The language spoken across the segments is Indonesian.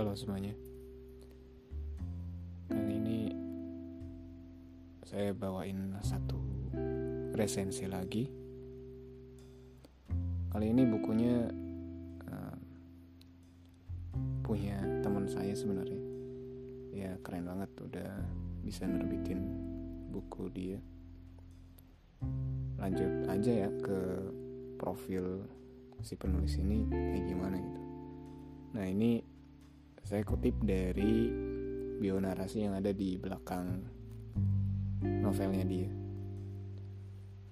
Halo semuanya. Kali ini Saya bawain satu resensi lagi. Kali ini bukunya uh, Punya teman saya sebenarnya. Ya keren banget udah bisa nerbitin buku dia. Lanjut aja ya ke profil si penulis ini kayak gimana gitu. Nah ini saya kutip dari bio narasi yang ada di belakang novelnya dia.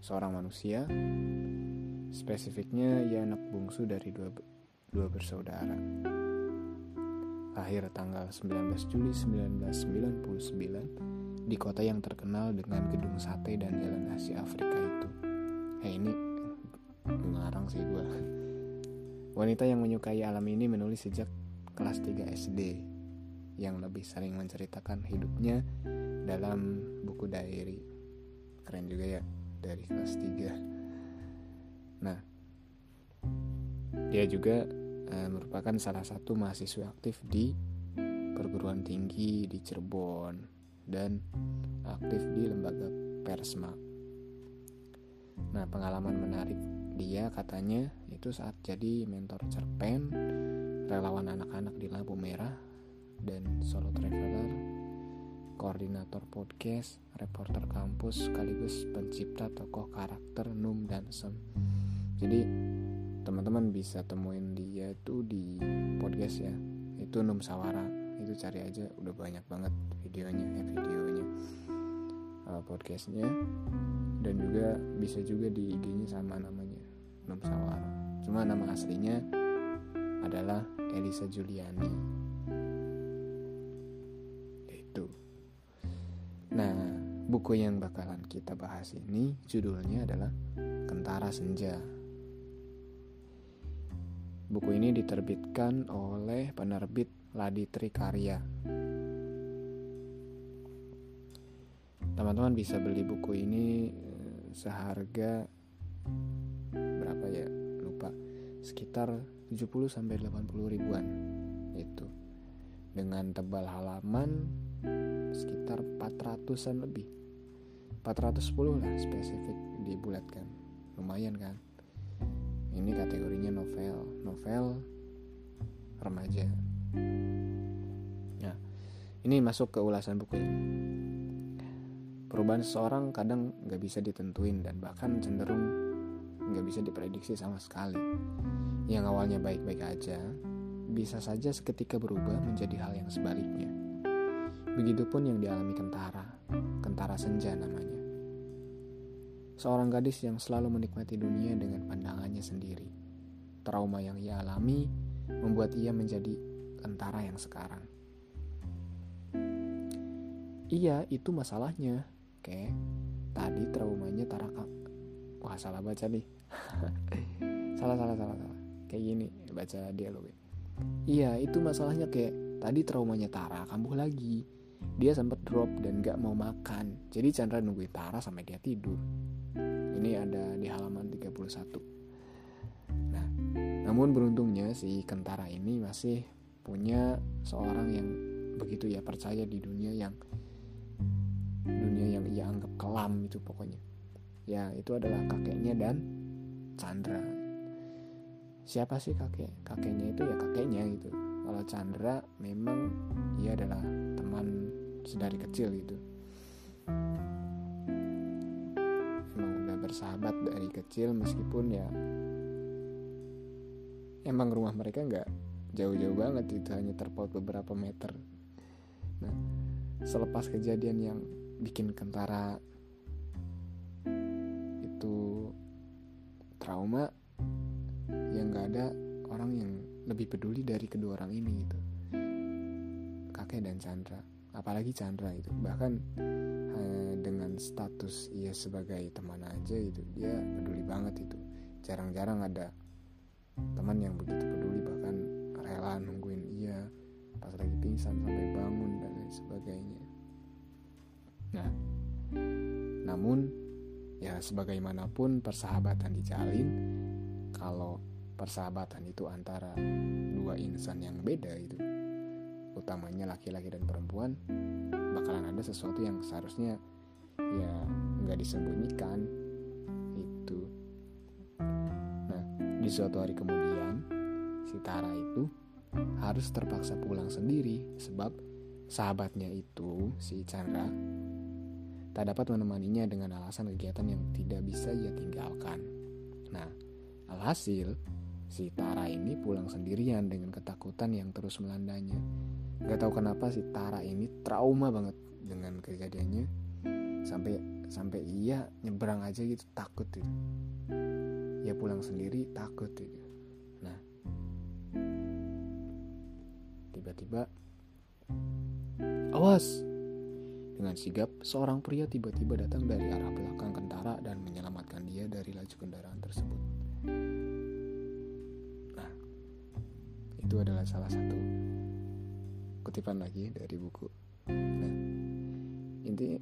Seorang manusia, spesifiknya ia anak bungsu dari dua, dua bersaudara. Lahir tanggal 19 Juli 1999 di kota yang terkenal dengan gedung sate dan jalan Asia Afrika itu. Eh ini ngarang sih gue. Wanita yang menyukai alam ini menulis sejak kelas 3 SD yang lebih sering menceritakan hidupnya dalam buku diary. Keren juga ya dari kelas 3. Nah, dia juga uh, merupakan salah satu mahasiswa aktif di perguruan tinggi di Cirebon dan aktif di lembaga Persma. Nah, pengalaman menarik dia katanya itu saat jadi mentor cerpen koordinator podcast, reporter kampus, sekaligus pencipta tokoh karakter Num dan Sem. Jadi teman-teman bisa temuin dia itu di podcast ya, itu Num Sawara. Itu cari aja udah banyak banget videonya, eh, videonya, uh, podcastnya, dan juga bisa juga di IG-nya sama namanya Num Sawara. Cuma nama aslinya adalah Elisa Juliani. Buku yang bakalan kita bahas ini judulnya adalah Kentara Senja. Buku ini diterbitkan oleh penerbit Laditri Karya. Teman-teman bisa beli buku ini eh, seharga berapa ya? Lupa. Sekitar 70 sampai 80 ribuan itu dengan tebal halaman sekitar 400-an lebih 410 lah spesifik dibulatkan lumayan kan. Ini kategorinya novel. Novel remaja. Nah ini masuk ke ulasan buku ini. Perubahan seseorang kadang nggak bisa ditentuin dan bahkan cenderung nggak bisa diprediksi sama sekali. Yang awalnya baik-baik aja, bisa saja seketika berubah menjadi hal yang sebaliknya. Begitupun yang dialami Kentara, Kentara Senja namanya. Seorang gadis yang selalu menikmati dunia dengan pandangannya sendiri. Trauma yang ia alami membuat ia menjadi Kentara yang sekarang. Iya, itu masalahnya. Oke, tadi traumanya Taraka. Wah, salah baca nih. salah, salah, salah, salah kayak gini baca dialog iya itu masalahnya kayak tadi traumanya Tara kambuh lagi dia sempat drop dan gak mau makan. Jadi Chandra nungguin Tara sampai dia tidur. Ini ada di halaman 31 nah namun beruntungnya si Kentara ini masih punya seorang yang begitu ya percaya di dunia yang dunia yang ia anggap kelam itu pokoknya. Ya itu adalah kakeknya dan Chandra. Siapa sih kakek? Kakeknya itu ya kakeknya gitu. Kalau Chandra memang ia adalah sedari kecil gitu. Emang udah bersahabat dari kecil meskipun ya emang rumah mereka nggak jauh-jauh banget itu hanya terpaut beberapa meter. Nah selepas kejadian yang bikin kentara itu trauma yang gak ada orang yang lebih peduli dari kedua orang ini gitu kakek dan Chandra. Apalagi Chandra itu. Bahkan eh, dengan status ia sebagai teman aja itu dia peduli banget itu. Jarang-jarang ada teman yang begitu peduli bahkan rela nungguin ia pas lagi pingsan sampai bangun dan lain sebagainya. Nah namun ya sebagaimanapun persahabatan dijalin kalau persahabatan itu antara dua insan yang beda itu utamanya laki-laki dan perempuan bakalan ada sesuatu yang seharusnya ya nggak disembunyikan itu nah di suatu hari kemudian si Tara itu harus terpaksa pulang sendiri sebab sahabatnya itu si Chandra tak dapat menemaninya dengan alasan kegiatan yang tidak bisa ia tinggalkan. Nah, alhasil si Tara ini pulang sendirian dengan ketakutan yang terus melandanya. Gak tahu kenapa si Tara ini trauma banget dengan kejadiannya sampai sampai ia nyebrang aja gitu takut gitu. Ia pulang sendiri takut gitu. Nah, tiba-tiba awas dengan sigap, seorang pria tiba-tiba datang dari arah belakang kentara dan menyelamatkan dia dari laju kendaraan tersebut. Nah, itu adalah salah satu kutipan lagi dari buku. Nah, intinya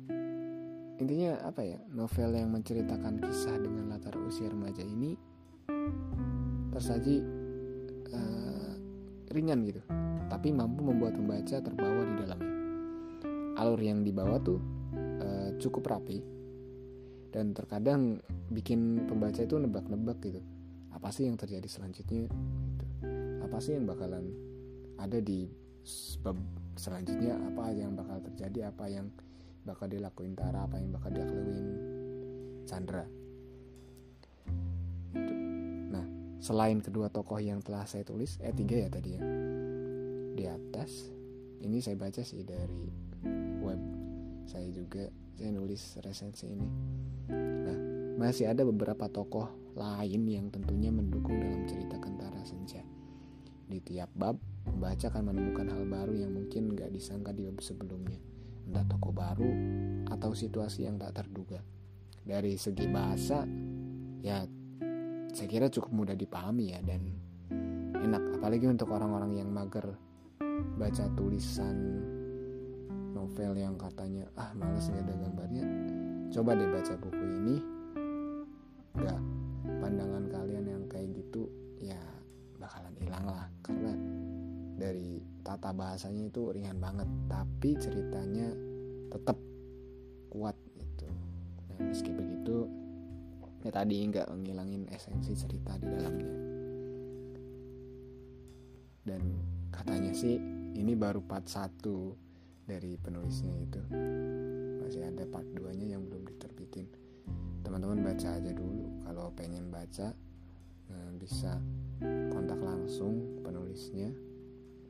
intinya apa ya? Novel yang menceritakan kisah dengan latar usia remaja ini tersaji uh, ringan gitu, tapi mampu membuat pembaca terbawa di dalamnya alur yang dibawa tuh uh, cukup rapi dan terkadang bikin pembaca itu nebak-nebak gitu apa sih yang terjadi selanjutnya gitu. apa sih yang bakalan ada di sebab selanjutnya apa yang bakal terjadi apa yang bakal dilakuin Tara apa yang bakal dilakuin Chandra. Nah selain kedua tokoh yang telah saya tulis eh tiga ya tadi ya di atas ini saya baca sih dari web. Saya juga saya nulis resensi ini. Nah masih ada beberapa tokoh lain yang tentunya mendukung dalam cerita Kentara Senja di tiap bab pembaca akan menemukan hal baru yang mungkin gak disangka di bab sebelumnya. Entah tokoh baru atau situasi yang tak terduga. Dari segi bahasa ya saya kira cukup mudah dipahami ya dan enak. Apalagi untuk orang-orang yang mager baca tulisan novel yang katanya ah males nggak ada gambarnya. Coba deh baca buku ini. Nggak tata bahasanya itu ringan banget tapi ceritanya tetap kuat itu nah meski begitu ya tadi nggak ngilangin esensi cerita di dalamnya. Dan katanya sih ini baru part 1 dari penulisnya itu. Masih ada part 2 nya yang belum diterbitin. Teman-teman baca aja dulu. Kalau pengen baca eh, bisa kontak langsung penulisnya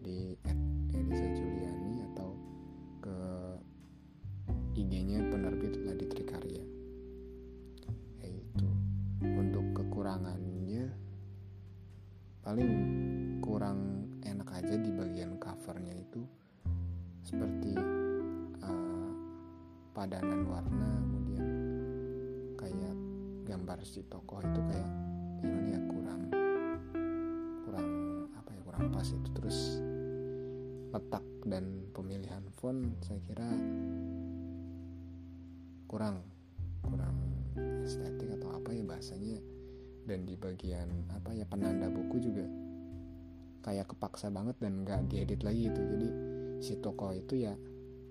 di Elisa Juliani atau ke IG-nya penerbit Ladi Trikarya. Yaitu untuk kekurangannya paling kurang enak aja di bagian covernya itu seperti uh, padanan warna kemudian kayak gambar si tokoh itu kayak gimana ya kurang kurang apa ya kurang pas itu. Terus letak dan pemilihan font saya kira kurang kurang estetik atau apa ya bahasanya. Dan di bagian apa ya penanda buku juga kayak kepaksa banget dan nggak diedit lagi itu jadi si tokoh itu ya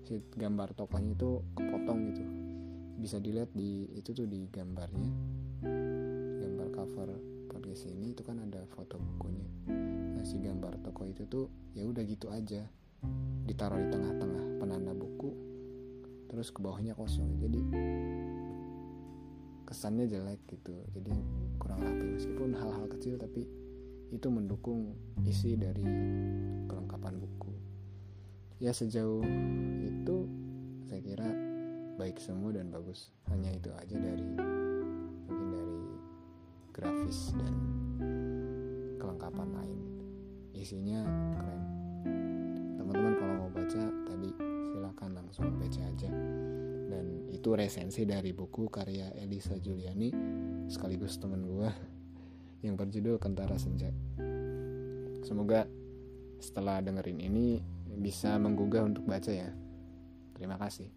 si gambar tokohnya itu kepotong gitu. Bisa dilihat di itu tuh di gambarnya. Gambar cover podcast ini itu kan ada foto bukunya si gambar tokoh itu tuh ya udah gitu aja. Ditaruh di tengah-tengah penanda buku terus ke bawahnya kosong. Jadi kesannya jelek gitu. Jadi kurang rapi. Meskipun hal-hal kecil tapi itu mendukung isi dari kelengkapan buku. Ya sejauh itu saya kira baik semua dan bagus. Hanya itu aja dari mungkin dari grafis dan kelengkapan lain isinya keren teman-teman kalau mau baca tadi silahkan langsung baca aja dan itu resensi dari buku karya Elisa Juliani sekaligus teman gue yang berjudul Kentara Senja semoga setelah dengerin ini bisa menggugah untuk baca ya. Terima kasih.